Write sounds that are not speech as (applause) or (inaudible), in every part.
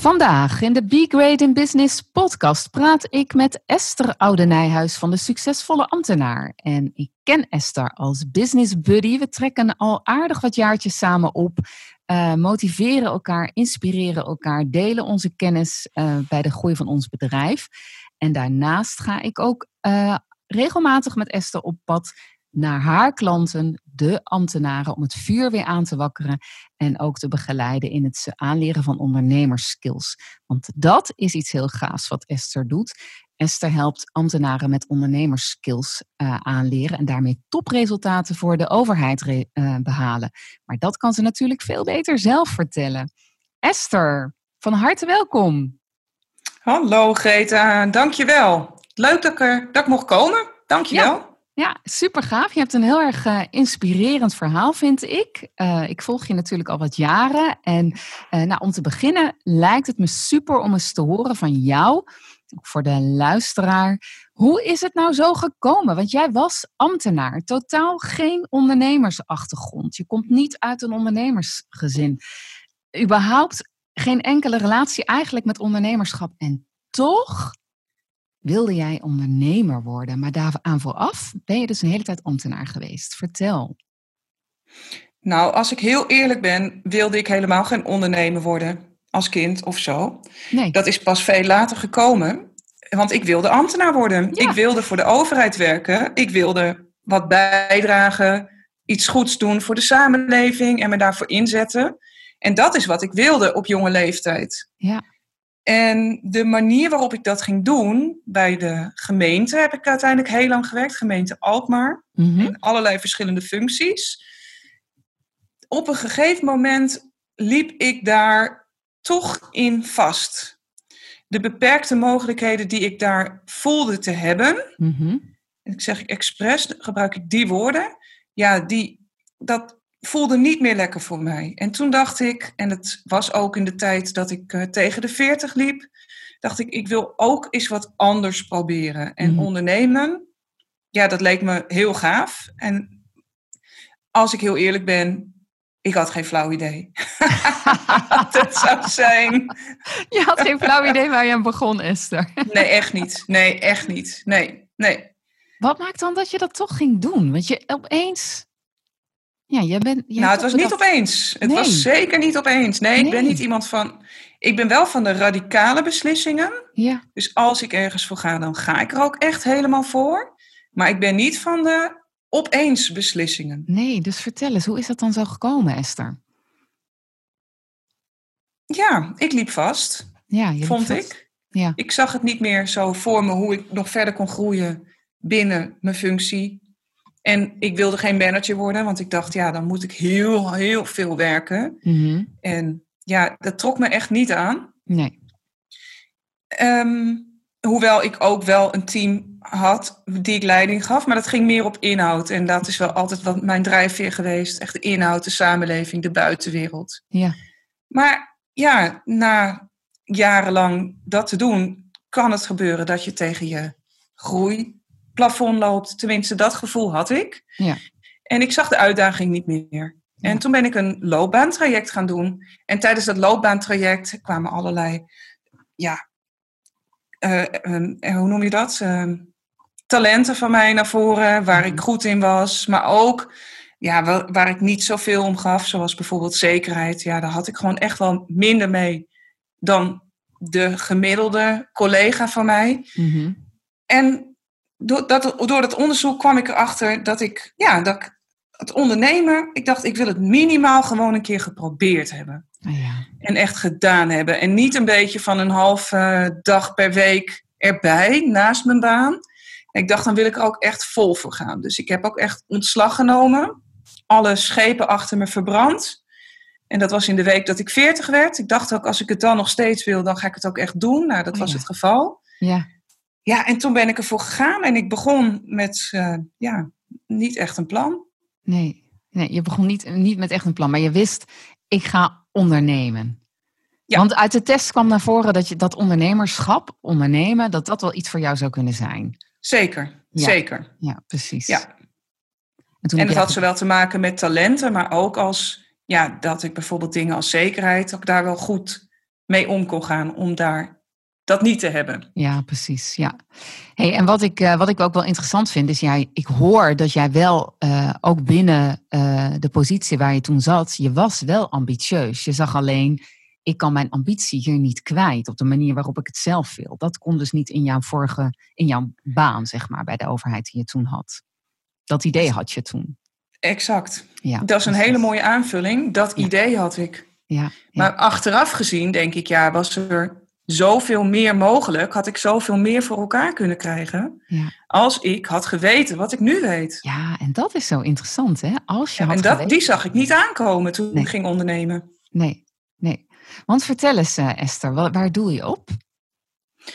Vandaag in de Be Great in Business podcast praat ik met Esther Oudenijhuis van de Succesvolle Ambtenaar. En ik ken Esther als business buddy. We trekken al aardig wat jaartjes samen op, uh, motiveren elkaar, inspireren elkaar, delen onze kennis uh, bij de groei van ons bedrijf. En daarnaast ga ik ook uh, regelmatig met Esther op pad naar haar klanten, de ambtenaren, om het vuur weer aan te wakkeren en ook te begeleiden in het aanleren van ondernemerskills. Want dat is iets heel gaafs wat Esther doet. Esther helpt ambtenaren met ondernemerskills uh, aanleren en daarmee topresultaten voor de overheid uh, behalen. Maar dat kan ze natuurlijk veel beter zelf vertellen. Esther, van harte welkom. Hallo Greta, dankjewel. Leuk dat ik, er, dat ik mocht komen. Dankjewel. Ja. Ja, super gaaf. Je hebt een heel erg uh, inspirerend verhaal, vind ik. Uh, ik volg je natuurlijk al wat jaren. En uh, nou, om te beginnen lijkt het me super om eens te horen van jou, voor de luisteraar. Hoe is het nou zo gekomen? Want jij was ambtenaar, totaal geen ondernemersachtergrond. Je komt niet uit een ondernemersgezin. Überhaupt geen enkele relatie eigenlijk met ondernemerschap. En toch wilde jij ondernemer worden, maar daaraan vooraf ben je dus een hele tijd ambtenaar geweest. Vertel. Nou, als ik heel eerlijk ben, wilde ik helemaal geen ondernemer worden als kind of zo. Nee. Dat is pas veel later gekomen, want ik wilde ambtenaar worden. Ja. Ik wilde voor de overheid werken. Ik wilde wat bijdragen, iets goeds doen voor de samenleving en me daarvoor inzetten. En dat is wat ik wilde op jonge leeftijd. Ja. En de manier waarop ik dat ging doen, bij de gemeente heb ik uiteindelijk heel lang gewerkt, gemeente Alkmaar, mm -hmm. in allerlei verschillende functies. Op een gegeven moment liep ik daar toch in vast. De beperkte mogelijkheden die ik daar voelde te hebben, mm -hmm. en ik zeg expres, gebruik ik die woorden, ja, die, dat voelde niet meer lekker voor mij. En toen dacht ik, en het was ook in de tijd dat ik uh, tegen de 40 liep, dacht ik, ik wil ook eens wat anders proberen. En mm. ondernemen, ja, dat leek me heel gaaf. En als ik heel eerlijk ben, ik had geen flauw idee. (laughs) dat zou zijn. (laughs) Je had geen flauw idee waar je aan begon, Esther. (laughs) nee, echt niet. Nee, echt niet. Nee, nee. Wat maakt dan dat je dat toch ging doen? Want je opeens ja, jij bent. Jij nou, het was niet opeens. Het nee. was zeker niet opeens. Nee, nee, ik ben niet iemand van. Ik ben wel van de radicale beslissingen. Ja. Dus als ik ergens voor ga, dan ga ik er ook echt helemaal voor. Maar ik ben niet van de opeens beslissingen. Nee, dus vertel eens, hoe is dat dan zo gekomen, Esther? Ja, ik liep vast. Ja, je vond vast. ik. Ja. Ik zag het niet meer zo voor me hoe ik nog verder kon groeien binnen mijn functie en ik wilde geen manager worden, want ik dacht, ja, dan moet ik heel, heel veel werken. Mm-hmm. En ja, dat trok me echt niet aan. Nee. Um, hoewel ik ook wel een team had die ik leiding gaf, maar dat ging meer op inhoud. En dat is wel altijd wat mijn drijfveer geweest. Echt de inhoud, de samenleving, de buitenwereld. Ja. Maar ja, na jarenlang dat te doen, kan het gebeuren dat je tegen je groei plafond loopt. Tenminste, dat gevoel had ik. Ja. En ik zag de uitdaging niet meer. En toen ben ik een loopbaantraject gaan doen. En tijdens dat loopbaantraject kwamen allerlei, ja, uh, uh, hoe noem je dat? Uh, talenten van mij naar voren, waar ik goed in was. Maar ook ja, waar, waar ik niet zoveel om gaf, zoals bijvoorbeeld zekerheid. Ja, daar had ik gewoon echt wel minder mee dan de gemiddelde collega van mij. Mm-hmm. En door dat, door dat onderzoek kwam ik erachter dat ik, ja, dat ik het ondernemen, ik dacht, ik wil het minimaal gewoon een keer geprobeerd hebben. Oh ja. En echt gedaan hebben. En niet een beetje van een halve dag per week erbij, naast mijn baan. En ik dacht, dan wil ik er ook echt vol voor gaan. Dus ik heb ook echt ontslag genomen. Alle schepen achter me verbrand. En dat was in de week dat ik 40 werd. Ik dacht ook, als ik het dan nog steeds wil, dan ga ik het ook echt doen. Nou, dat Oh, was het geval. Ja. Ja, en toen ben ik ervoor gegaan en ik begon met, eh, ja, niet echt een plan. Nee. nee, je begon niet, niet met echt een plan, maar je wist, ik ga ondernemen. Ja. Want uit de test kwam naar voren dat je dat ondernemerschap, ondernemen, dat dat wel iets voor jou zou kunnen zijn. Zeker, Ja. zeker. Ja, precies. Ja. En, toen En heb het had jij- zowel te maken met talenten, maar ook als, ja, dat ik bijvoorbeeld dingen als zekerheid, dat ik daar wel goed mee om kon gaan, om daar dat niet te hebben. Ja, precies. Ja. Hey, en wat ik, eh, wat ik ook wel interessant vind, is jij, ik hoor dat jij wel eh, ook binnen eh, de positie waar je toen zat, je was wel ambitieus. Je zag alleen, ik kan mijn ambitie hier niet kwijt op de manier waarop ik het zelf wil. Dat kon dus niet in jouw vorige, in jouw baan, zeg maar, bij de overheid die je toen had. Dat idee had je toen. Exact. Ja, Dat is een precies. hele mooie aanvulling. Dat Ja. idee had ik. Ja, ja. Maar achteraf gezien denk ik, ja, was er zoveel meer mogelijk. Had ik zoveel meer voor elkaar kunnen krijgen. Ja. Als ik had geweten wat ik nu weet. ja, en dat is zo interessant, hè? Als je Ja, had en dat, geweten- die zag ik niet aankomen toen Nee. ik ging ondernemen. Nee, nee. Want vertel eens, eh, Esther, wa- waar doe je op?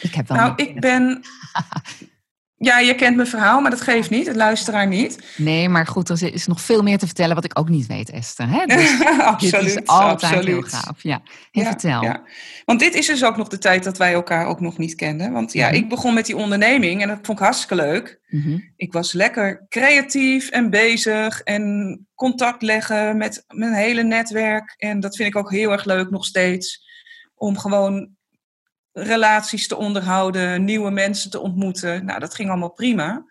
Ik heb wel. Nou, ik ben. (laughs) Ja, je kent mijn verhaal, maar dat geeft niet. Het luisteraar niet. Nee, maar goed, er is nog veel meer te vertellen wat ik ook niet weet, Esther. Hè? Dus absoluut. (laughs) dit is altijd absoluut. heel gaaf. Ja, Hey, Ja, vertel. ja. Want dit is dus ook nog de tijd dat wij elkaar ook nog niet kenden. Want ja, Mhm. ik begon met die onderneming en dat vond ik hartstikke leuk. Mhm. Ik was lekker creatief en bezig en contact leggen met mijn hele netwerk. En dat vind ik ook heel erg leuk nog steeds. Om gewoon relaties te onderhouden, nieuwe mensen te ontmoeten. Nou, dat ging allemaal prima.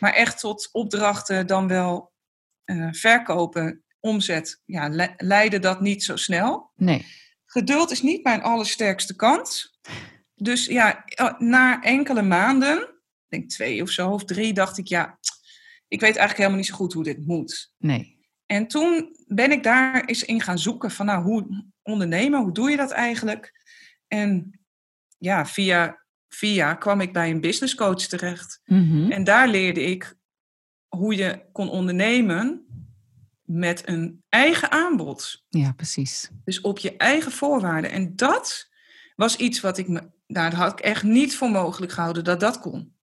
Maar echt tot opdrachten dan wel eh, verkopen, omzet, ja, le- leidde dat niet zo snel. Nee. Geduld is niet mijn allersterkste kant. Dus ja, eh, na enkele maanden, ik denk twee of zo, of drie, dacht ik, ja, ik weet eigenlijk helemaal niet zo goed hoe dit moet. Nee. En toen ben ik daar eens in gaan zoeken van, nou, hoe ondernemen, hoe doe je dat eigenlijk? En ja, via, via kwam ik bij een business coach terecht. Mhm. En daar leerde ik hoe je kon ondernemen met een eigen aanbod. Ja, precies. Dus op je eigen voorwaarden. En dat was iets wat ik me. Nou, dat had ik echt niet voor mogelijk gehouden dat dat kon.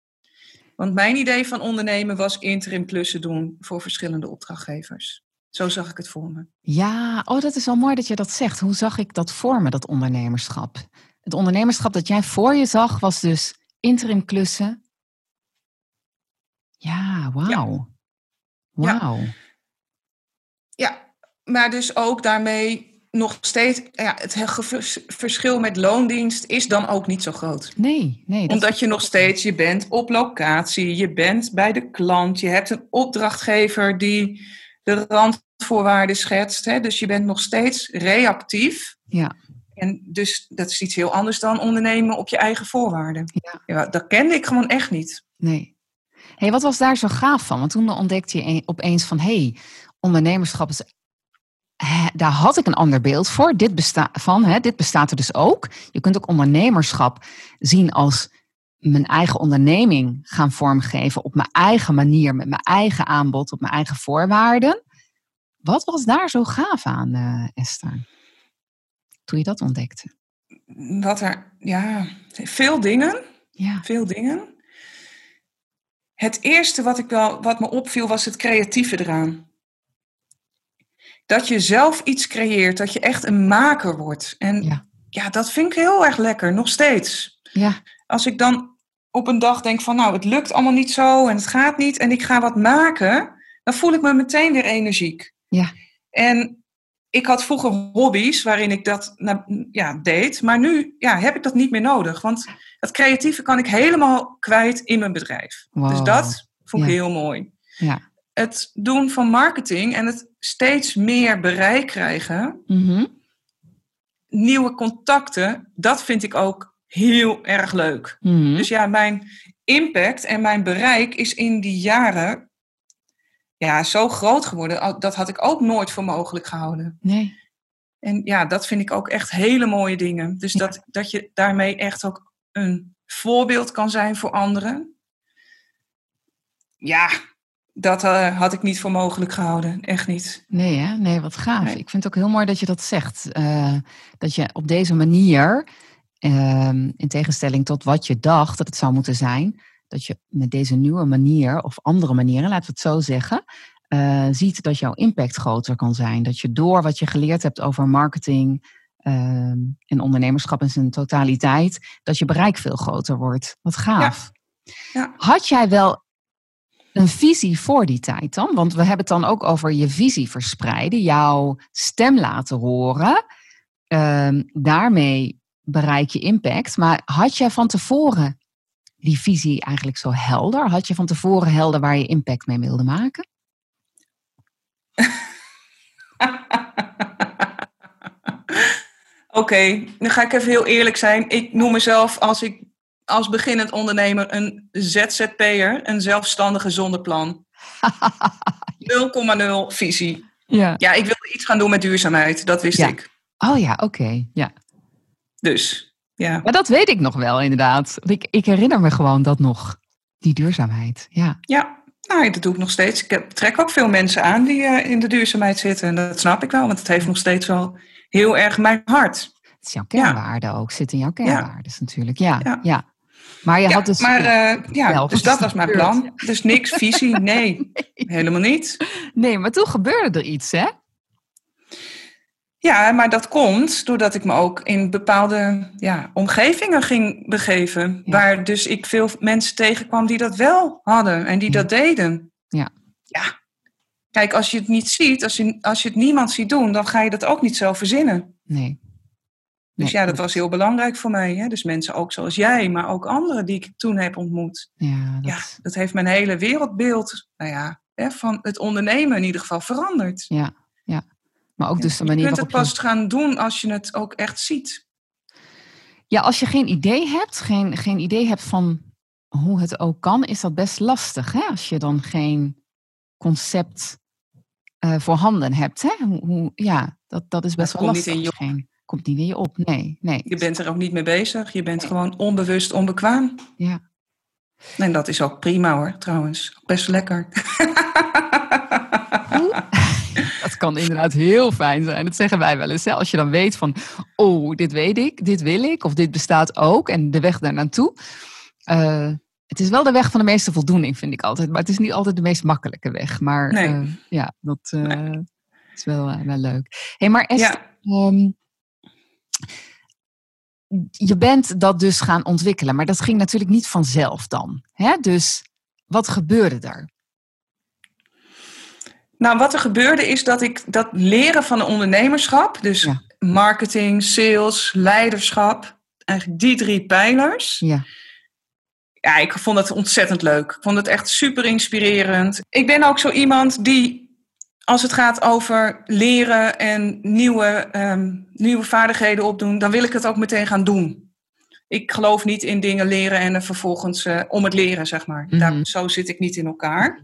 Want mijn idee van ondernemen was interim klussen doen voor verschillende opdrachtgevers. Zo zag ik het voor me. Ja, oh, dat is wel mooi dat je dat zegt. Hoe zag ik dat voor me, dat ondernemerschap? Het ondernemerschap dat jij voor je zag, was dus interim klussen. Ja, wauw. Ja. Wauw. Ja, maar dus ook daarmee nog steeds. Ja, het he- vers- verschil met loondienst is dan ook niet zo groot. Nee, nee. dat- Omdat je nog steeds, je bent op locatie, je bent bij de klant, je hebt een opdrachtgever die de randvoorwaarden schetst. Hè? Dus je bent nog steeds reactief. Ja. En dus dat is iets heel anders dan ondernemen op je eigen voorwaarden. Ja. dat kende ik gewoon echt niet. Nee. Hey, wat was daar zo gaaf van? Want toen ontdekte je een- opeens van, hé, hey, ondernemerschap is... Daar had ik een ander beeld voor. Dit, besta van, hè, dit bestaat er dus ook. Je kunt ook ondernemerschap zien als mijn eigen onderneming gaan vormgeven op mijn eigen manier, met mijn eigen aanbod, op mijn eigen voorwaarden. Wat was daar zo gaaf aan, eh, Esther? Toen je dat ontdekte. Wat er, ja, veel dingen. Ja, Veel dingen. Het eerste wat, ik wel, wat me opviel was het creatieve eraan. Dat je zelf iets creëert, dat je echt een maker wordt. En Ja. ja, dat vind ik heel erg lekker, nog steeds. ja, Als ik dan op een dag denk van nou, het lukt allemaal niet zo en het gaat niet en ik ga wat maken, dan voel ik me meteen weer energiek. Ja. En ik had vroeger hobby's waarin ik dat ja, deed, maar nu ja, heb ik dat niet meer nodig. Want dat creatieve kan ik helemaal kwijt in mijn bedrijf. Dus dat vond ik Ja. heel mooi. ja. Het doen van marketing en het steeds meer bereik krijgen, Mhm. nieuwe contacten, dat vind ik ook heel erg leuk. Mhm. Dus ja, mijn impact en mijn bereik is in die jaren ja, zo groot geworden. Dat had ik ook nooit voor mogelijk gehouden. Nee. En ja, dat vind ik ook echt hele mooie dingen. Dus Ja. dat, dat je daarmee echt ook een voorbeeld kan zijn voor anderen. Ja, dat uh, had ik niet voor mogelijk gehouden. Echt niet. Nee, hè? nee wat gaaf. Nee. Ik vind het ook heel mooi dat je dat zegt. Uh, dat je op deze manier, uh, in tegenstelling tot wat je dacht dat het zou moeten zijn, dat je met deze nieuwe manier of andere manieren, laten we het zo zeggen, uh, ziet dat jouw impact groter kan zijn. Dat je door wat je geleerd hebt over marketing ehm, en ondernemerschap in zijn totaliteit, dat je bereik veel groter wordt. Wat gaaf. Ja. Ja. Had jij wel een visie voor die tijd dan? Want we hebben het dan ook over je visie verspreiden, jouw stem laten horen. Um, daarmee bereik je impact. Maar had jij van tevoren die visie eigenlijk zo helder? Had je van tevoren helder waar je impact mee wilde maken? (laughs) Oké, okay, dan ga ik even heel eerlijk zijn. Ik noem mezelf als ik als beginnend ondernemer een ZZP'er, een zelfstandige zonder plan. (laughs) 0,0 visie. Ja. ja, ik wilde iets gaan doen met duurzaamheid, dat wist ja. ik. Oh ja, oké. Ja. Dus, ja. Maar dat weet ik nog wel, inderdaad. Ik, ik herinner me gewoon dat nog, die duurzaamheid. Ja. Ja, nou, dat doe ik nog steeds. Ik trek ook veel mensen aan die uh, in de duurzaamheid zitten. En dat snap ik wel, want het heeft nog steeds wel heel erg mijn hart. Het is jouw kernwaarde ook, zit in jouw kernwaarden natuurlijk. Ja, ja. ja. Maar je ja, had dus... Maar uh, ja, dus dat was mijn plan. Dus niks (laughs) visie, nee, helemaal niet. Nee, maar toen gebeurde er iets, hè? Ja, maar dat komt doordat ik me ook in bepaalde ja, omgevingen ging begeven. Ja. Waar dus ik veel mensen tegenkwam die dat wel hadden en die Ja. dat deden. Ja. Ja. Kijk, als je het niet ziet, als je, als je het niemand ziet doen, dan ga je dat ook niet zelf verzinnen. Nee. Dus Nee, ja, dat was heel belangrijk voor mij. Hè? Dus mensen ook zoals jij, maar ook anderen die ik toen heb ontmoet. Ja, dat, Ja, dat heeft mijn hele wereldbeeld, nou ja, hè, van het ondernemen in ieder geval veranderd. ja, ja. Maar ook dus de je manier kunt het je... pas gaan doen als je het ook echt ziet. Ja, als je geen idee hebt, geen, geen idee hebt van hoe het ook kan, is dat best lastig. Hè? Als je dan geen concept eh, voorhanden hebt. Hè? Hoe, hoe- ja, dat, dat is best Dat wel komt niet lastig. in je geen, komt niet in je op. Nee, nee. Je bent er ook niet mee bezig. Je bent gewoon onbewust onbekwaam. Ja. En dat is ook prima hoor, trouwens. Best lekker. (laughs) Dat kan inderdaad heel fijn zijn. Dat zeggen wij wel eens. Hè? Als je dan weet van, oh, dit weet ik, dit wil ik, of dit bestaat ook, en de weg daar naartoe. Eh, het is wel de weg van de meeste voldoening, vind ik altijd. Maar het is niet altijd de meest makkelijke weg. Maar Nee. eh, ja, dat eh, is wel, wel leuk. hey, maar Esther, Ja, ehm, je bent dat dus gaan ontwikkelen. Maar dat ging natuurlijk niet vanzelf dan. Hè? Dus wat gebeurde er? Nou wat er gebeurde is dat ik dat leren van een ondernemerschap, dus Ja. marketing, sales, leiderschap, eigenlijk die drie pijlers. Ja, Ja, ik vond het ontzettend leuk. Ik vond het echt super inspirerend. Ik ben ook zo iemand die, als het gaat over leren en nieuwe, ehm, nieuwe vaardigheden opdoen, dan wil ik het ook meteen gaan doen. Ik geloof niet in dingen leren en er vervolgens eh, om het leren, zeg maar. Mhm. Daar, zo zit ik niet in elkaar.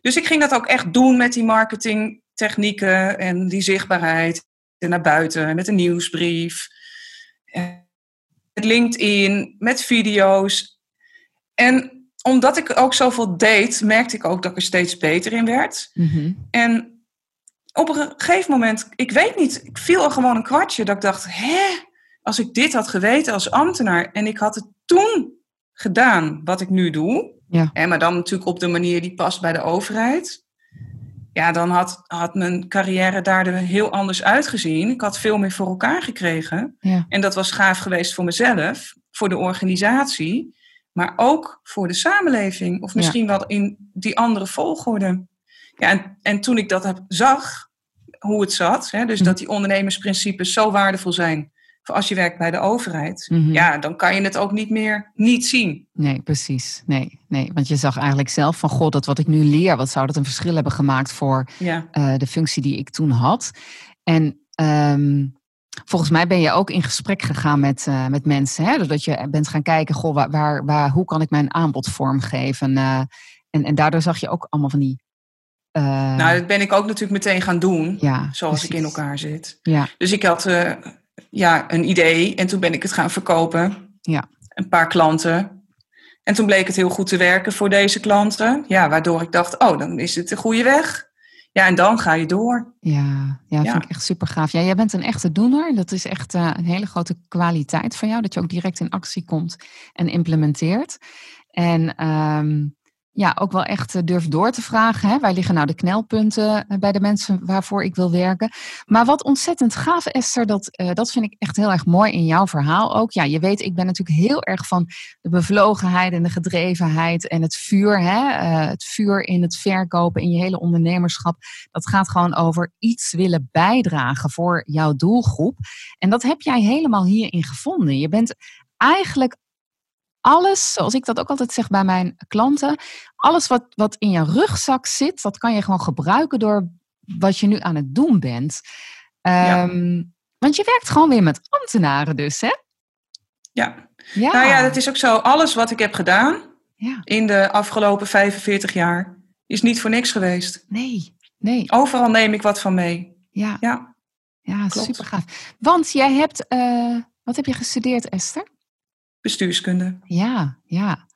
Dus ik ging dat ook echt doen met die marketingtechnieken en die zichtbaarheid. En naar buiten, met een nieuwsbrief. Met LinkedIn, met video's. En omdat ik ook zoveel deed, merkte ik ook dat ik er steeds beter in werd. Mhm. En op een gegeven moment, ik weet niet, ik viel er gewoon een kwartje dat ik dacht, hè, als ik dit had geweten als ambtenaar en ik had het toen gedaan wat ik nu doe, Ja. maar dan natuurlijk op de manier die past bij de overheid, ja, dan had, had mijn carrière daar heel anders uitgezien. Ik had veel meer voor elkaar gekregen. ja. En dat was gaaf geweest voor mezelf, voor de organisatie, maar ook voor de samenleving. Of misschien wel in die andere volgorde. Ja, en, en toen ik dat heb, zag, hoe het zat, hè, dus Mhm. dat die ondernemersprincipes zo waardevol zijn als je werkt bij de overheid, Mhm. ja, dan kan je het ook niet meer niet zien. Nee, precies. Nee, nee, want je zag eigenlijk zelf van, god, dat wat ik nu leer, wat zou dat een verschil hebben gemaakt voor Ja, eh, de functie die ik toen had. En ehm, volgens mij ben je ook in gesprek gegaan met, eh, met mensen, hè? dat je bent gaan kijken, goh, waar, waar, waar, hoe kan ik mijn aanbod vormgeven? Eh, en, en daardoor zag je ook allemaal van die... nou, dat ben ik ook natuurlijk meteen gaan doen, ja, zoals ik in elkaar zit. Ja, Dus ik had ja, een idee en toen ben ik het gaan verkopen. Ja. Een paar klanten. En toen bleek het heel goed te werken voor deze klanten. Ja, waardoor ik dacht, oh, dan is het de goede weg. Ja, en dan ga je door. Ja, ja, dat vind ik echt super gaaf. Ja, jij bent een echte doener. Dat is echt uh, een hele grote kwaliteit van jou. Dat je ook direct in actie komt en implementeert. En um, ja, ook wel echt eh, durf door te vragen. Hè? Waar liggen nou de knelpunten eh, bij de mensen waarvoor ik wil werken? Maar wat ontzettend gaaf, Esther, dat, uh, dat vind ik echt heel erg mooi in jouw verhaal ook. Ja, je weet, ik ben natuurlijk heel erg van de bevlogenheid en de gedrevenheid en het vuur. Hè? Het vuur in het verkopen, in je hele ondernemerschap. Dat gaat gewoon over iets willen bijdragen voor jouw doelgroep. En dat heb jij helemaal hierin gevonden. Je bent eigenlijk alles, zoals ik dat ook altijd zeg bij mijn klanten, alles wat, wat in je rugzak zit, dat kan je gewoon gebruiken door wat je nu aan het doen bent. Um, Want je werkt gewoon weer met ambtenaren dus, hè? Ja. ja. Nou ja, dat is ook zo. Alles wat ik heb gedaan ja. in de afgelopen 45 jaar is niet voor niks geweest. Nee, nee. Overal neem ik wat van mee. Ja. Ja, ja super gaaf. Want jij hebt, uh, wat heb je gestudeerd, Esther? Bestuurskunde. Ja, ja.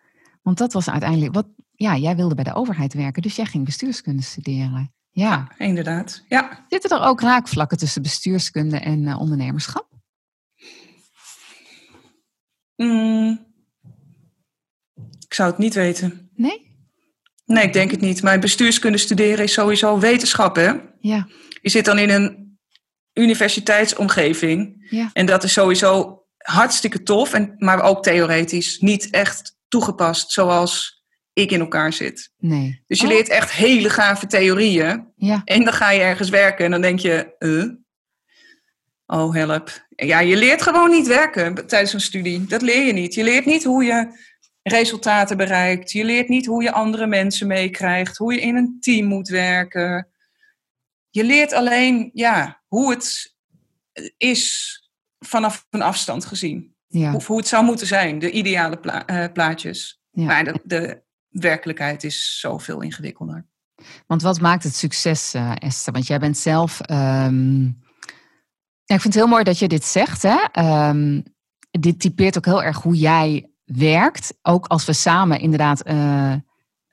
Want dat was uiteindelijk wat. Ja, jij wilde bij de overheid werken, dus jij ging bestuurskunde studeren. Ja, inderdaad. Ja. Zitten er ook raakvlakken tussen bestuurskunde en uh, ondernemerschap? Mm, ik zou het niet weten. Nee? Nee, ik denk het niet. Maar bestuurskunde studeren is sowieso wetenschap, hè? Ja. Je zit dan in een universiteitsomgeving. Ja. En dat is sowieso hartstikke tof, en, maar ook theoretisch niet echt toegepast zoals ik in elkaar zit. Nee. Dus je oh. leert echt hele gave theorieën. Ja. En dan ga je ergens werken en dan denk je, uh, oh help. Ja, je leert gewoon niet werken tijdens een studie. Dat leer je niet. Je leert niet hoe je resultaten bereikt. Je leert niet hoe je andere mensen meekrijgt. Hoe je in een team moet werken. Je leert alleen ja, hoe het is vanaf een afstand gezien. Ja. Of hoe het zou moeten zijn, de ideale pla uh, plaatjes. Ja. Maar de, de, werkelijkheid is zoveel ingewikkelder. Want wat maakt het succes, uh, Esther? Want jij bent zelf. Um... Ja, ik vind het heel mooi dat je dit zegt. Hè? Um, dit typeert ook heel erg hoe jij werkt. Ook als we samen inderdaad uh,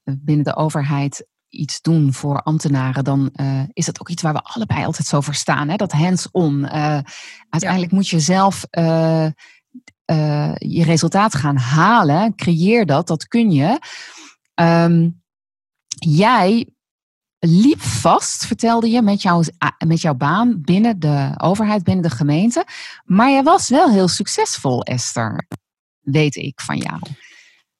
binnen de overheid iets doen voor ambtenaren, dan uh, is dat ook iets waar we allebei altijd zo voor staan. Hè? Dat hands-on. Uh, uiteindelijk moet je zelf uh, je resultaat gaan halen. Creëer dat, dat kun je. Um, jij liep vast, vertelde je, met, jou, met jouw baan binnen de overheid, binnen de gemeente. Maar je was wel heel succesvol, Esther. Weet ik van jou.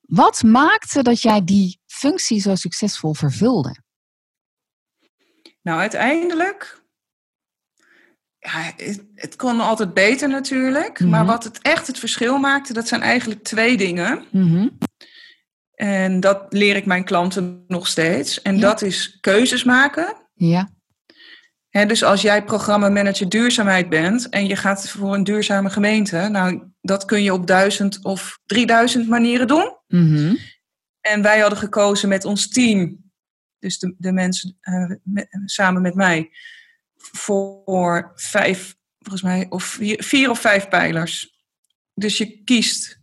Wat maakte dat jij die functie zo succesvol vervulde? Nou, uiteindelijk. Ja, het, het kon altijd beter natuurlijk. Maar mhm. wat het echt het verschil maakte, dat zijn eigenlijk twee dingen. Mhm. En dat leer ik mijn klanten nog steeds. En dat is keuzes maken. Ja. dus als jij programmamanager duurzaamheid bent en je gaat voor een duurzame gemeente, nou, dat kun je op duizend of drieduizend manieren doen. Mm en wij hadden gekozen met ons team, dus de, de mensen uh, samen met mij, voor vijf, volgens mij, of vier, vier of vijf pijlers. Dus je kiest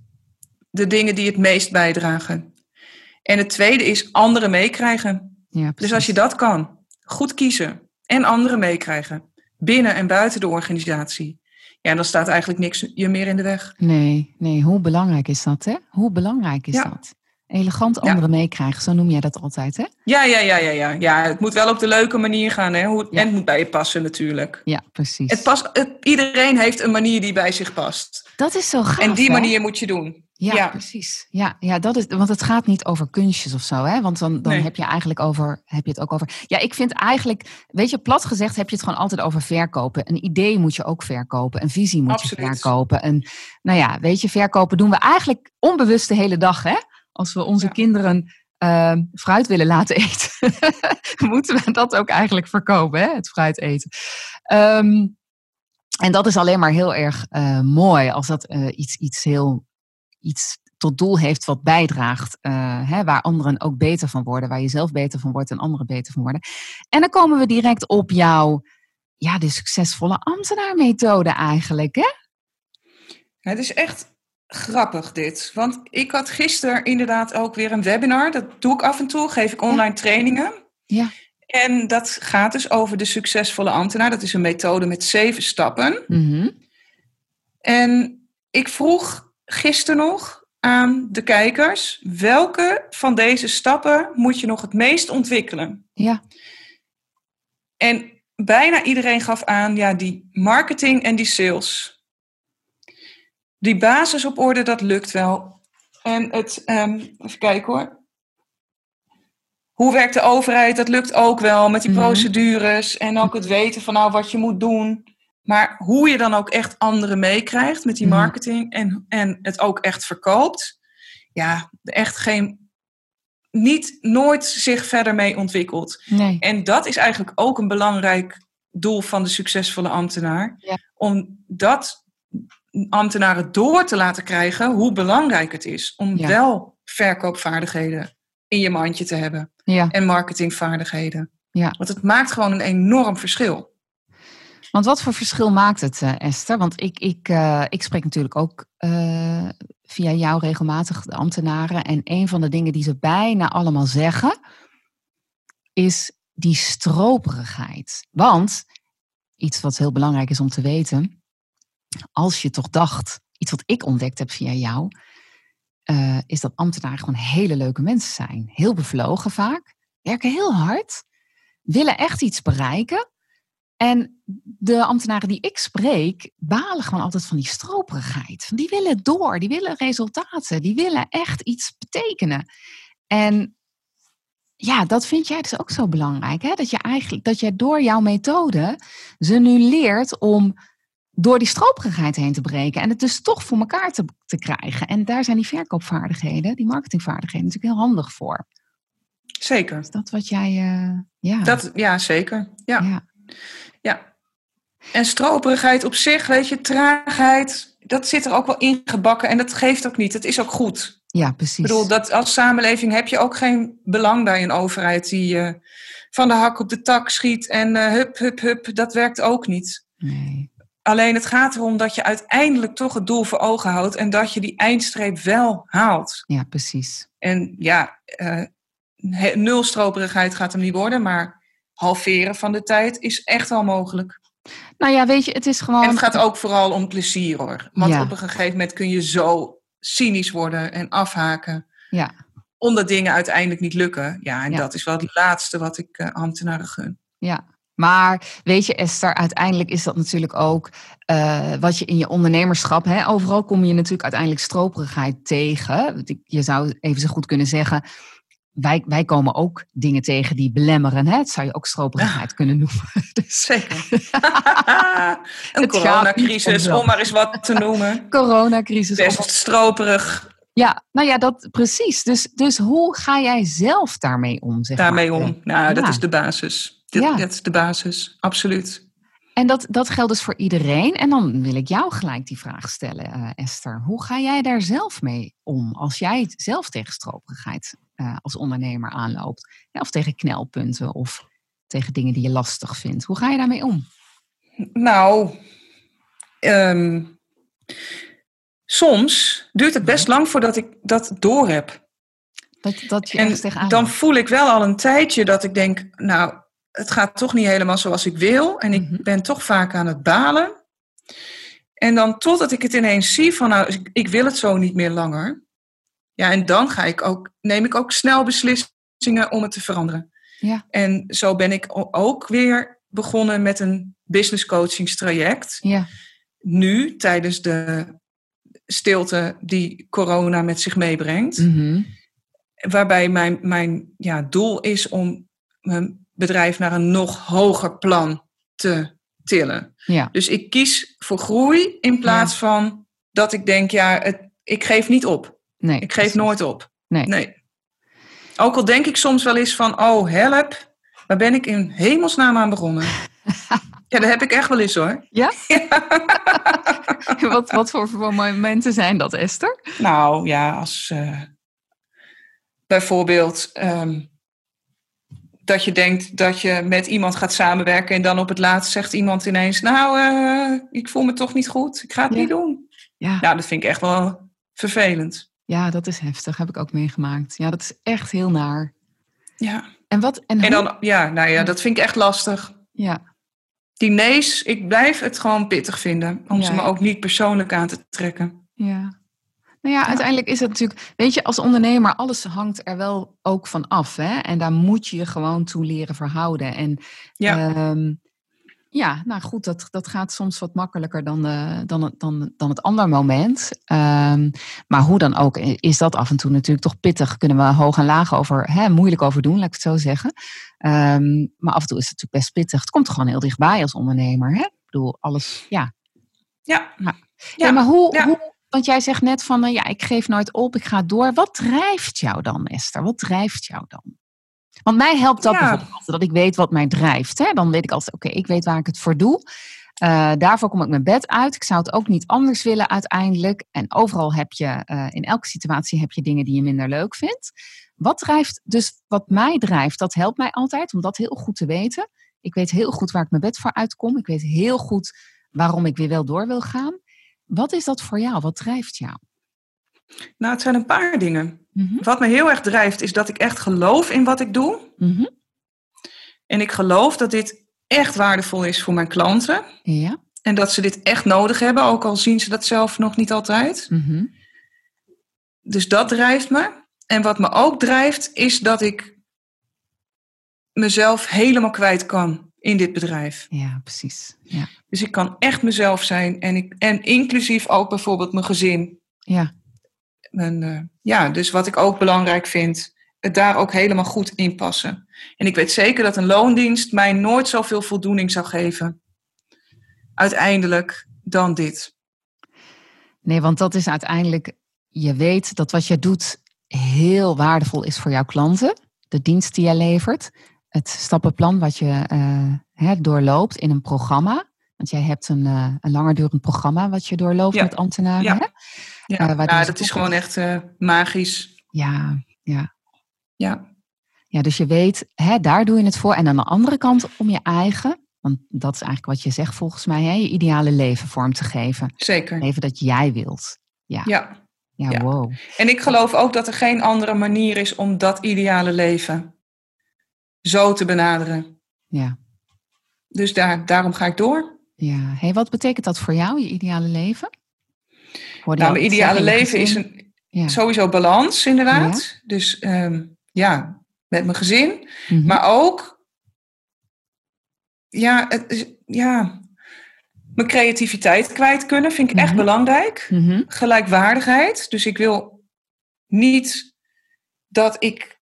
de dingen die het meest bijdragen. En het tweede is anderen meekrijgen. Ja, dus als je dat kan, goed kiezen en anderen meekrijgen, binnen en buiten de organisatie, ja, dan staat eigenlijk niks je meer in de weg. Nee, nee, hoe belangrijk is dat, hè? Hoe belangrijk is dat? Elegant anderen meekrijgen, zo noem jij dat altijd, hè? Ja, ja, ja, ja, ja. ja het moet wel op de leuke manier gaan, hè? Hoe, En het moet bij je passen natuurlijk. Ja, precies. Het pas, het, iedereen heeft een manier die bij zich past. Dat is zo gaaf, En die manier moet je doen. Ja, precies. Ja, ja, dat is, want het gaat niet over kunstjes of zo, hè? Want dan, dan heb je eigenlijk over, heb je het ook over. Ja, ik vind eigenlijk, weet je, plat gezegd heb je het gewoon altijd over verkopen. Een idee moet je ook verkopen, een visie moet je verkopen. En nou ja, weet je, verkopen doen we eigenlijk onbewust de hele dag, hè? Als we onze kinderen uh, fruit willen laten (laughs) eten, moeten we dat ook eigenlijk verkopen, hè? het fruit eten. Um, en dat is alleen maar heel erg uh, mooi als dat uh, iets, iets heel iets tot doel heeft wat bijdraagt, uh, hè, waar anderen ook beter van worden, waar je zelf beter van wordt en anderen beter van worden. En dan komen we direct op jouw, ja, de succesvolle ambtenaarmethode eigenlijk, hè? Het is echt grappig dit. Want ik had gisteren inderdaad ook weer een webinar. Dat doe ik af en toe, geef ik online trainingen. Ja. En dat gaat dus over de succesvolle ambtenaar. Dat is een methode met zeven stappen. Mhm. En ik vroeg gisteren nog aan de kijkers: welke van deze stappen moet je nog het meest ontwikkelen? Ja. En bijna iedereen gaf aan, ja, die marketing en die sales. Die basis op orde, dat lukt wel. En het, ehm, even kijken hoor. Hoe werkt de overheid? Dat lukt ook wel met die Mhm. procedures en ook het weten van nou wat je moet doen. Maar hoe je dan ook echt anderen meekrijgt met die Mhm. marketing en, en het ook echt verkoopt. Ja, echt geen, niet, nooit zich verder mee ontwikkeld. Nee. En dat is eigenlijk ook een belangrijk doel van de succesvolle ambtenaar. Ja. Om dat ambtenaren door te laten krijgen hoe belangrijk het is om Ja. wel verkoopvaardigheden in je mandje te hebben Ja. en marketingvaardigheden. Ja. Want het maakt gewoon een enorm verschil. Want wat voor verschil maakt het, eh, Esther? Want ik, ik, eh, ik spreek natuurlijk ook eh, via jou regelmatig de ambtenaren. En een van de dingen die ze bijna allemaal zeggen, is die stroperigheid. Want iets wat heel belangrijk is om te weten, als je toch dacht, iets wat ik ontdekt heb via jou, eh, is dat ambtenaren gewoon hele leuke mensen zijn. Heel bevlogen vaak, werken heel hard, willen echt iets bereiken. En de ambtenaren die ik spreek, balen gewoon altijd van die stroperigheid. Die willen door, die willen resultaten, die willen echt iets betekenen. En ja, dat vind jij dus ook zo belangrijk. Hè? Dat, je eigenlijk, dat jij door jouw methode ze nu leert om door die stroperigheid heen te breken. En het dus toch voor elkaar te, te krijgen. En daar zijn die verkoopvaardigheden, die marketingvaardigheden natuurlijk heel handig voor. Zeker. Is dat wat jij... eh, ja. Dat, ja, zeker. Ja. ja. ja. En stroperigheid op zich, weet je, traagheid, dat zit er ook wel ingebakken. En dat geeft ook niet. Het is ook goed. Ja, precies. Ik bedoel, dat als samenleving heb je ook geen belang bij een overheid die uh, van de hak op de tak schiet en uh, hup, hup, hup. Dat werkt ook niet. Nee. Alleen het gaat erom dat je uiteindelijk toch het doel voor ogen houdt en dat je die eindstreep wel haalt. Ja, precies. En ja, uh, nul stroperigheid gaat hem niet worden, maar halveren van de tijd is echt wel mogelijk. Nou ja, weet je, het is gewoon. En het gaat ook vooral om plezier hoor. Want ja. op een gegeven moment kun je zo cynisch worden en afhaken. Ja. Omdat dingen uiteindelijk niet lukken. Ja, en ja. dat is wel het laatste wat ik uh, ambtenaren gun. Ja. Maar weet je, Esther, uiteindelijk is dat natuurlijk ook uh, wat je in je ondernemerschap. Hè, overal kom je natuurlijk uiteindelijk stroperigheid tegen. Je zou even zo goed kunnen zeggen. Wij, wij komen ook dingen tegen die belemmeren. Hè? Dat zou je ook stroperigheid ja. kunnen noemen. (laughs) Dus... Zeker. (laughs) een coronacrisis, om maar eens wat te noemen. (laughs) coronacrisis. Best stroperig. Ja, nou ja, dat precies. Dus, dus hoe ga jij zelf daarmee om? Zeg daarmee maar? om. Nou, ja. dat is de basis. Dat, ja. dat is de basis, absoluut. En dat, dat geldt dus voor iedereen. En dan wil ik jou gelijk die vraag stellen, uh, Esther. Hoe ga jij daar zelf mee om als jij zelf tegen stroperigheid uh, als ondernemer aanloopt? Ja, of tegen knelpunten of tegen dingen die je lastig vindt. Hoe ga je daarmee om? Nou, um, soms duurt het best lang voordat ik dat door heb. Dat, dat je en dan voel ik wel al een tijdje dat ik denk, nou, het gaat toch niet helemaal zoals ik wil. En ik mm-hmm. ben toch vaak aan het balen. En dan totdat ik het ineens zie van, nou, ik, wil het zo niet meer langer. Ja, en dan ga ik ook, neem ik ook snel beslissingen om het te veranderen. Ja. En zo ben ik ook weer begonnen met een business coachingstraject. Ja. Nu, tijdens de stilte die corona met zich meebrengt. Mm-hmm. Waarbij mijn, mijn ja, doel is om mijn bedrijf naar een nog hoger plan te tillen. Ja. Dus ik kies voor groei in plaats ja. van dat ik denk, ja, het, ik geef niet op. Nee, ik geef nooit op. Nee. nee. Ook al denk ik soms wel eens van, oh help, waar ben ik in hemelsnaam aan begonnen? (laughs) ja, dat heb ik echt wel eens hoor. Ja? (laughs) wat, wat voor momenten zijn dat, Esther? Nou ja, als uh, bijvoorbeeld um, dat je denkt dat je met iemand gaat samenwerken en dan op het laatst zegt iemand ineens, nou, uh, ik voel me toch niet goed, ik ga het ja. niet doen. Ja. Nou, dat vind ik echt wel vervelend. Ja, dat is heftig. Heb ik ook meegemaakt. Ja, dat is echt heel naar. Ja. En wat? En, en dan, ja, nou ja, dat vind ik echt lastig. Ja. Die nee's, ik blijf het gewoon pittig vinden. Om ze me ook niet persoonlijk aan te trekken. Ja. Nou ja, uiteindelijk is het natuurlijk, weet je, als ondernemer, alles hangt er wel ook van af. Hè? En daar moet je je gewoon toe leren verhouden. En ja, ehm, ja nou goed, dat, dat gaat soms wat makkelijker dan, uh, dan, dan, dan het andere moment. Um, maar hoe dan ook, is dat af en toe natuurlijk toch pittig. Kunnen we hoog en laag over, hè, moeilijk over doen, laat ik het zo zeggen. Um, maar af en toe is het natuurlijk best pittig. Het komt gewoon heel dichtbij als ondernemer. Hè? Ik bedoel, alles, ja. Ja. ja. ja. maar hoe, hoe want jij zegt net van, uh, ja, ik geef nooit op, ik ga door. Wat drijft jou dan, Esther? Wat drijft jou dan? Want mij helpt dat bijvoorbeeld dat ik weet wat mij drijft. Hè? Dan weet ik altijd, oké, ik weet waar ik het voor doe. Uh, daarvoor kom ik mijn bed uit. Ik zou het ook niet anders willen uiteindelijk. En overal heb je, uh, in elke situatie heb je dingen die je minder leuk vindt. Wat drijft, dus wat mij drijft, dat helpt mij altijd om dat heel goed te weten. Ik weet heel goed waar ik mijn bed voor uitkom. Ik weet heel goed waarom ik weer wel door wil gaan. Wat is dat voor jou? Wat drijft jou? Nou, het zijn een paar dingen. Mhm. Wat me heel erg drijft, is dat ik echt geloof in wat ik doe. Mhm. En ik geloof dat dit echt waardevol is voor mijn klanten. Ja. En dat ze dit echt nodig hebben, ook al zien ze dat zelf nog niet altijd. Mhm. Dus dat drijft me. En wat me ook drijft, is dat ik mezelf helemaal kwijt kan in dit bedrijf. Ja, precies. Ja. Dus ik kan echt mezelf zijn en, ik, en inclusief ook bijvoorbeeld mijn gezin. Ja. En, uh, ja, dus wat ik ook belangrijk vind, het daar ook helemaal goed in passen. En ik weet zeker dat een loondienst mij nooit zoveel voldoening zou geven, uiteindelijk, dan dit. Nee, want dat is uiteindelijk, je weet dat wat je doet heel waardevol is voor jouw klanten, de dienst die je levert het stappenplan wat je uh, doorloopt in een programma. Want jij hebt een, uh, een langerdurend programma wat je doorloopt met ambtenaren. Ja, ja. Uh, ja dat is gewoon echt magisch. Ja, ja. Ja. Ja, dus je weet, hè, daar doe je het voor. En aan de andere kant om je eigen, want dat is eigenlijk wat je zegt volgens mij, hè, je ideale leven vorm te geven. Zeker. Leven dat jij wilt. Ja. ja. Ja, wow. En ik geloof ook dat er geen andere manier is om dat ideale leven zo te benaderen. Ja. Dus daar, daarom ga ik door. Ja. Hey, wat betekent dat voor jou, je ideale leven? nou, mijn ideale leven is een, sowieso balans, inderdaad. Dus ehm, ja, met mijn gezin. Mhm. Maar ook, ja, het, ja, mijn creativiteit kwijt kunnen vind ik echt mhm. belangrijk. Mhm. Gelijkwaardigheid. Dus ik wil niet dat ik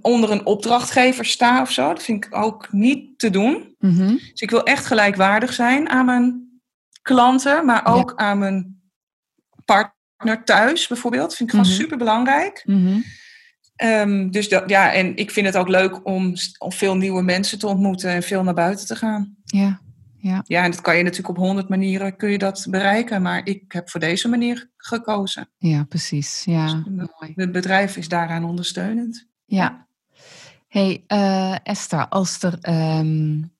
onder een opdrachtgever sta of zo. Dat vind ik ook niet te doen. Mhm. Dus ik wil echt gelijkwaardig zijn aan mijn klanten, maar ook aan mijn partner thuis bijvoorbeeld. Dat vind ik gewoon mhm. super belangrijk. Mhm. Ehm, dus dat, ja, en ik vind het ook leuk om, om veel nieuwe mensen te ontmoeten en veel naar buiten te gaan. Ja. Ja. ja, en dat kan je natuurlijk op honderd manieren kun je dat bereiken, maar ik heb voor deze manier gekozen. Ja, precies. Ja, dus het bedrijf is daaraan ondersteunend. Ja. Hey uh, Esther, als er um,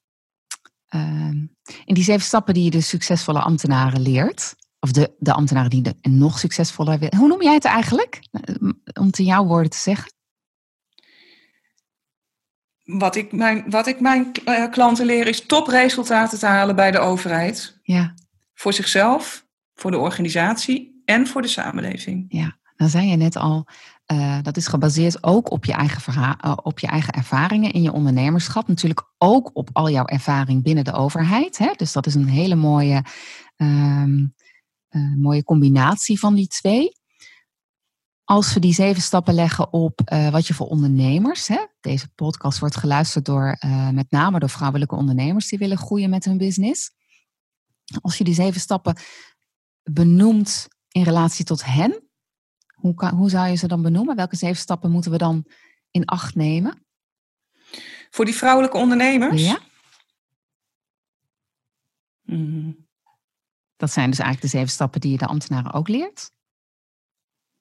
in die zeven stappen die je de succesvolle ambtenaren leert, of de, de ambtenaren die de nog succesvoller willen, hoe noem jij het eigenlijk? Eh, om te jouw woorden te zeggen. Wat ik mijn, wat ik mijn klanten leer is topresultaten te halen bij de overheid. Ja. Voor zichzelf, voor de organisatie en voor de samenleving. Ja, dan zei je net al, uh, dat is gebaseerd ook op je, eigen uh, op je eigen ervaringen in je ondernemerschap. Natuurlijk ook op al jouw ervaring binnen de overheid. Hè? Dus dat is een hele mooie, uh, mooie combinatie van die twee. Als we die zeven stappen leggen op wat je voor ondernemers. Hè? Deze podcast wordt geluisterd door met name door vrouwelijke ondernemers die willen groeien met hun business. Als je die zeven stappen benoemt in relatie tot hen, hoe, kan, hoe zou je ze dan benoemen? Welke zeven stappen moeten we dan in acht nemen? Voor die vrouwelijke ondernemers? Ja. Mm. Dat zijn dus eigenlijk de zeven stappen die je de ambtenaren ook leert?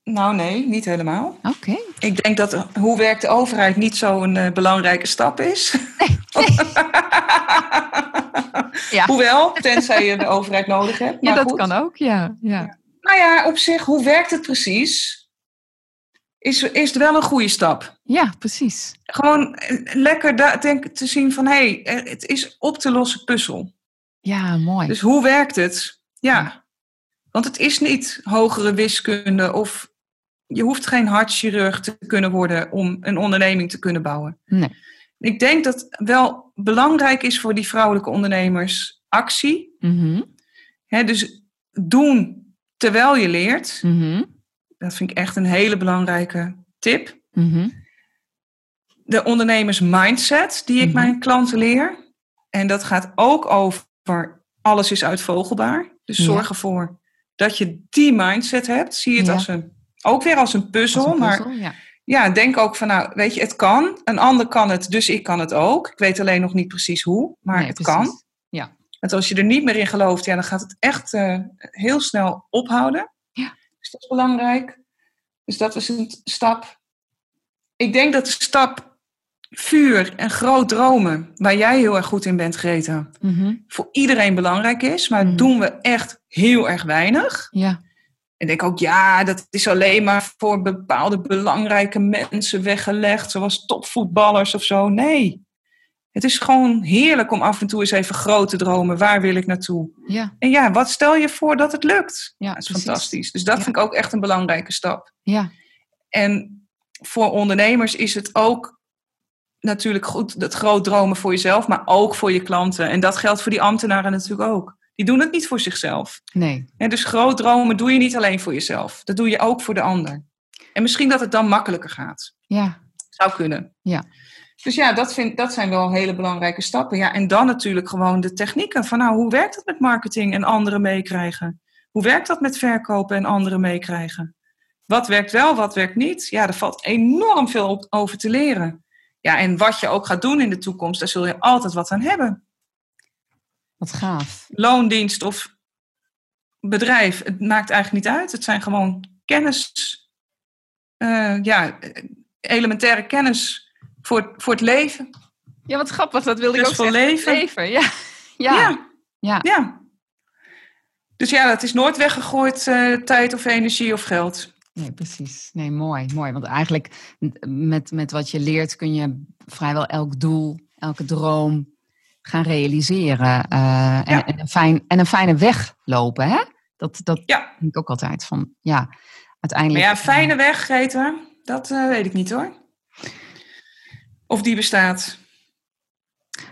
Nou nee, niet helemaal. Oké. Ik denk dat hoe werkt de overheid niet zo'n uh, belangrijke stap is. Nee. (laughs) ja. (laughs) Hoewel, tenzij je de overheid nodig hebt. ja, dat kan ook, ja. ja. Nou ja, op zich, hoe werkt het precies? Is, is het wel een goede stap. Ja, precies. Gewoon eh, lekker denk, te zien van, hé, hey, het is op te lossen puzzel. Ja, mooi. Dus hoe werkt het? Ja. Want het is niet hogere wiskunde of je hoeft geen hartchirurg te kunnen worden om een onderneming te kunnen bouwen. Nee. Ik denk dat wel belangrijk is voor die vrouwelijke ondernemers actie. Mm dus doen terwijl je leert. Mm Dat vind ik echt een hele belangrijke tip. Mm De ondernemers mindset die ik mhm. mijn klanten leer. En dat gaat ook over alles is uitvogelbaar. Dus zorg ervoor dat je die mindset hebt. Zie het als een, ook weer als een puzzel. Als een puzzel maar ja. ja. denk ook van nou, weet je, het kan. Een ander kan het, dus ik kan het ook. Ik weet alleen nog niet precies hoe, maar het kan. Want als je er niet meer in gelooft, ja, dan gaat het echt uh, heel snel ophouden. Ja. Dus dat is belangrijk. Dus dat was een stap. Ik denk dat de stap vuur en groot dromen, waar jij heel erg goed in bent, Greta, mhm. voor iedereen belangrijk is. Maar mm doen we echt heel erg weinig. Ja. En denk ook, ja, dat is alleen maar voor bepaalde belangrijke mensen weggelegd, zoals topvoetballers of zo. Nee. Het is gewoon heerlijk om af en toe eens even groot te dromen. Waar wil ik naartoe? Ja. En ja, wat stel je voor dat het lukt? Ja, dat is fantastisch. Dus dat vind ik ook echt een belangrijke stap. Ja. En voor ondernemers is het ook natuurlijk goed, dat groot dromen voor jezelf, maar ook voor je klanten. En dat geldt voor die ambtenaren natuurlijk ook. Die doen het niet voor zichzelf. Nee. En dus groot dromen doe je niet alleen voor jezelf. Dat doe je ook voor de ander. En misschien dat het dan makkelijker gaat. Ja. Zou kunnen. Ja. Dus ja, dat, vind, dat zijn wel hele belangrijke stappen. Ja, en dan natuurlijk gewoon de technieken. Van nou, hoe werkt het met marketing en anderen meekrijgen? Hoe werkt dat met verkopen en anderen meekrijgen? Wat werkt wel, wat werkt niet? Ja, er valt enorm veel over te leren. Ja, en wat je ook gaat doen in de toekomst, daar zul je altijd wat aan hebben. Wat gaaf. Loondienst of bedrijf, het maakt eigenlijk niet uit. Het zijn gewoon kennis, uh, ja, elementaire kennis voor, voor het leven. Ja, wat grappig, dat wilde dus ik ook voor zeggen. leven. Ja. Ja. ja. ja. ja. Dus ja, dat is nooit weggegooid uh, tijd of energie of geld. Nee, precies. Nee, mooi, mooi. Want eigenlijk met, met wat je leert kun je vrijwel elk doel, elke droom gaan realiseren. Uh, en, en, een fijn, en een fijne weg lopen, hè? Dat, dat ja. denk ik ook altijd van, ja, uiteindelijk... Maar ja, fijne weg, Greta, dat uh, weet ik niet hoor. Of die bestaat.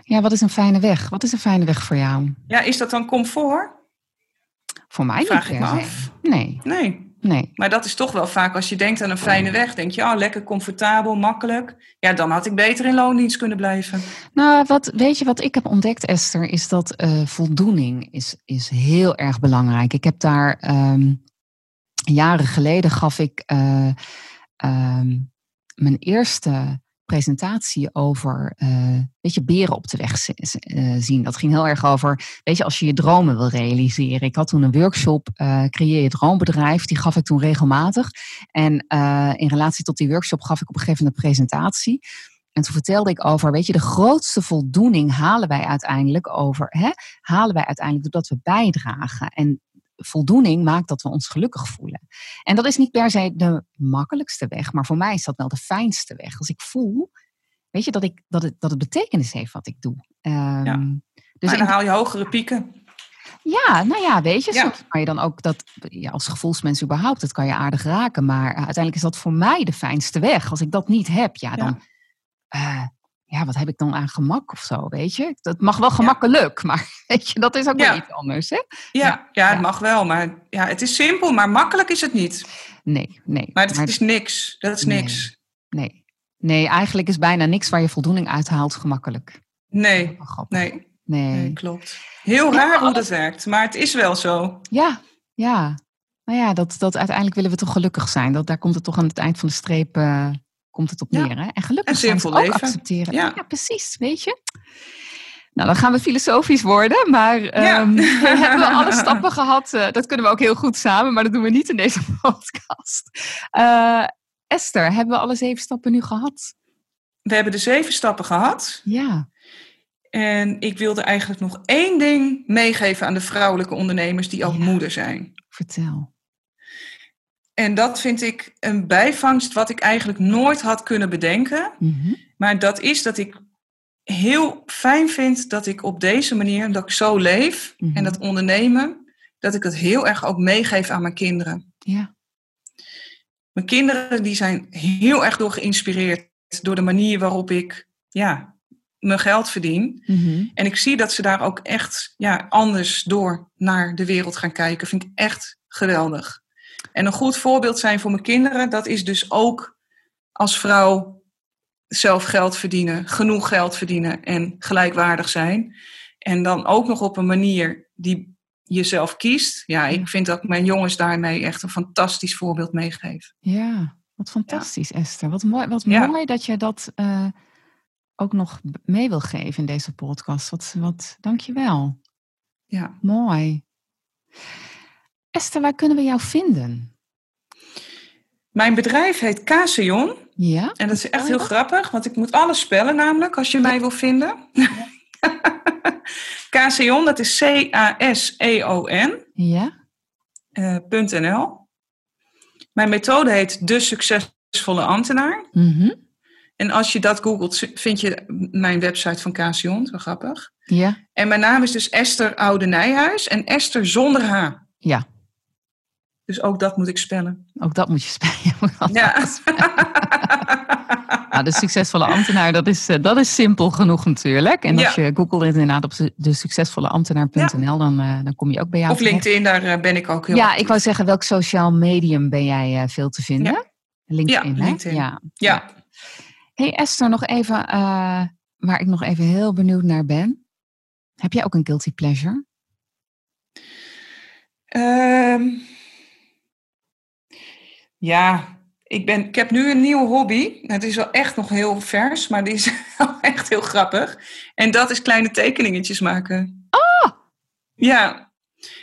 Ja, wat is een fijne weg? Wat is een fijne weg voor jou? Ja, is dat dan comfort? Voor mij Vraag niet ik me af. Nee. Nee. Nee. Maar dat is toch wel vaak als je denkt aan een fijne weg, denk je, oh, lekker comfortabel, makkelijk. Ja, dan had ik beter in loondienst kunnen blijven. Nou, wat, weet je wat ik heb ontdekt, Esther, is dat uh, voldoening is, is heel erg belangrijk. Ik heb daar um, jaren geleden gaf ik uh, um, mijn eerste presentatie over, uh, weet je, beren op de weg uh, zien. Dat ging heel erg over, weet je, als je je dromen wil realiseren. Ik had toen een workshop, uh, Creëer je droombedrijf, die gaf ik toen regelmatig. En in relatie tot die workshop gaf ik op een gegeven moment een presentatie. En toen vertelde ik over, weet je, de grootste voldoening halen wij uiteindelijk over, hè, halen wij uiteindelijk doordat we bijdragen. En voldoening maakt dat we ons gelukkig voelen. En dat is niet per se de makkelijkste weg, maar voor mij is dat wel de fijnste weg. Als ik voel, weet je, dat, ik, dat, het, dat het betekenis heeft wat ik doe. Um, ja. Dus maar dan haal je hogere pieken. Ja, nou ja, weet je, ja. soms kan je dan ook dat, ja, als gevoelsmens überhaupt, dat kan je aardig raken. Maar uiteindelijk is dat voor mij de fijnste weg. Als ik dat niet heb, ja, dan, ja. Uh, ja, wat heb ik dan aan gemak of zo, weet je? Dat mag wel gemakkelijk, ja. (laughs) maar weet je, dat is ook ja. wel iets anders, hè? Ja, ja, ja, het mag wel, maar ja, het is simpel, maar makkelijk is het niet. Nee, nee. Maar het maar, is niks, dat is niks. Nee, nee, eigenlijk is bijna niks waar je voldoening uithaalt gemakkelijk. Nee, nee. Nee. nee. klopt. Heel raar hoe dat werkt, maar het is wel zo. Ja, ja. Nou ja, dat, dat uiteindelijk willen we toch gelukkig zijn. Dat, daar komt het toch aan het eind van de streep... Uh, komt het op neer. Ja. Hè? En gelukkig ze ook accepteren. Ja. ja. precies, weet je. Nou, dan gaan we filosofisch worden, maar um, (laughs) hebben we alle stappen gehad. Uh, dat kunnen we ook heel goed samen, maar dat doen we niet in deze (laughs) podcast. Uh, Esther, hebben we alle zeven stappen nu gehad? We hebben de zeven stappen gehad. Ja. En ik wilde eigenlijk nog één ding meegeven aan de vrouwelijke ondernemers die ook moeder zijn. Vertel. En dat vind ik een bijvangst wat ik eigenlijk nooit had kunnen bedenken. Mhm. Maar dat is dat ik heel fijn vind dat ik op deze manier, dat ik zo leef en mhm. dat ondernemen, dat ik dat heel erg ook meegeef aan mijn kinderen. Ja. Mijn kinderen die zijn heel erg door geïnspireerd door de manier waarop ik ja, mijn geld verdien. Mhm. En ik zie dat ze daar ook echt ja, anders door naar de wereld gaan kijken. Vind ik echt geweldig. En een goed voorbeeld zijn voor mijn kinderen, dat is dus ook als vrouw zelf geld verdienen, genoeg geld verdienen en gelijkwaardig zijn. En dan ook nog op een manier die je zelf kiest. Ja, ik vind dat mijn jongens daarmee echt een fantastisch voorbeeld meegeven. Ja, wat fantastisch Esther. Wat mooi, wat mooi dat je dat uh, ook nog mee wil geven in deze podcast. Wat, wat dank je wel. Ja. Mooi. Esther, waar kunnen we jou vinden? Mijn bedrijf heet Caseon. Ja. En dat is echt heel grappig, want ik moet alles spellen namelijk als je mij wil vinden. Ja. (laughs) Caseon, dat is C-A-S-E-O-N. Ja. Uh, .nl. Mijn methode heet De Succesvolle Ambtenaar. Mm En als je dat googelt, vind je mijn website van Casion. Zo grappig. Ja. En mijn naam is dus Esther Oude Nijhuis. En Esther zonder H. Ja. Dus ook dat moet ik spellen. Ook dat moet je spellen. (laughs) Ja. (laughs) nou, de succesvolle ambtenaar, dat is, eh, dat is simpel genoeg natuurlijk. En als je googelt inderdaad op de succesvolle ambtenaar.nl, dan, uh, dan kom je ook bij jou. Of LinkedIn, daar uh, ben ik ook heel Ja, ik wou zeggen, welk sociaal medium ben jij veel te vinden? Ja. LinkedIn, ja, LinkedIn. Ja. ja. Hey Esther, nog even, waar ik nog even heel benieuwd naar ben. Heb jij ook een guilty pleasure? Um, ja, ik, ben, ik heb nu een nieuwe hobby. Het is wel echt nog heel vers, maar die is (laughs) wel echt heel grappig. En dat is kleine tekeningetjes maken. Oh! Ja.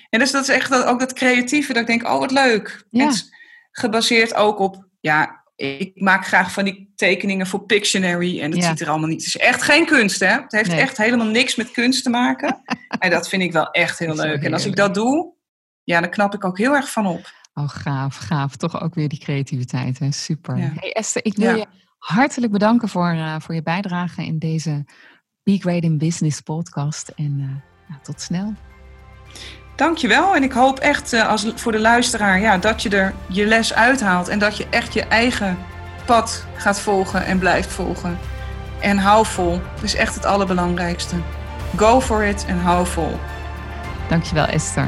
En dus dat is echt ook dat creatieve, dat ik denk, oh wat leuk. Ja. Het is gebaseerd ook op, ja, ik maak graag van die tekeningen voor Pictionary en dat ziet er allemaal niet. Het is echt geen kunst, hè? Het heeft echt helemaal niks met kunst te maken. (laughs) en dat vind ik wel echt heel leuk. En als ik dat doe, ja, dan knap ik ook heel erg van op. Oh, gaaf, gaaf. Toch ook weer die creativiteit. Hè? Super. Hey Esther, ik wil je hartelijk bedanken voor, uh, voor je bijdrage in deze Be Great in Business podcast. En uh, tot snel. Dankjewel. En ik hoop echt uh, als, voor de luisteraar ja, dat je er je les uithaalt. En dat je echt je eigen pad gaat volgen en blijft volgen. En hou vol. Dat is echt het allerbelangrijkste. Go for it en hou vol. Dankjewel Esther.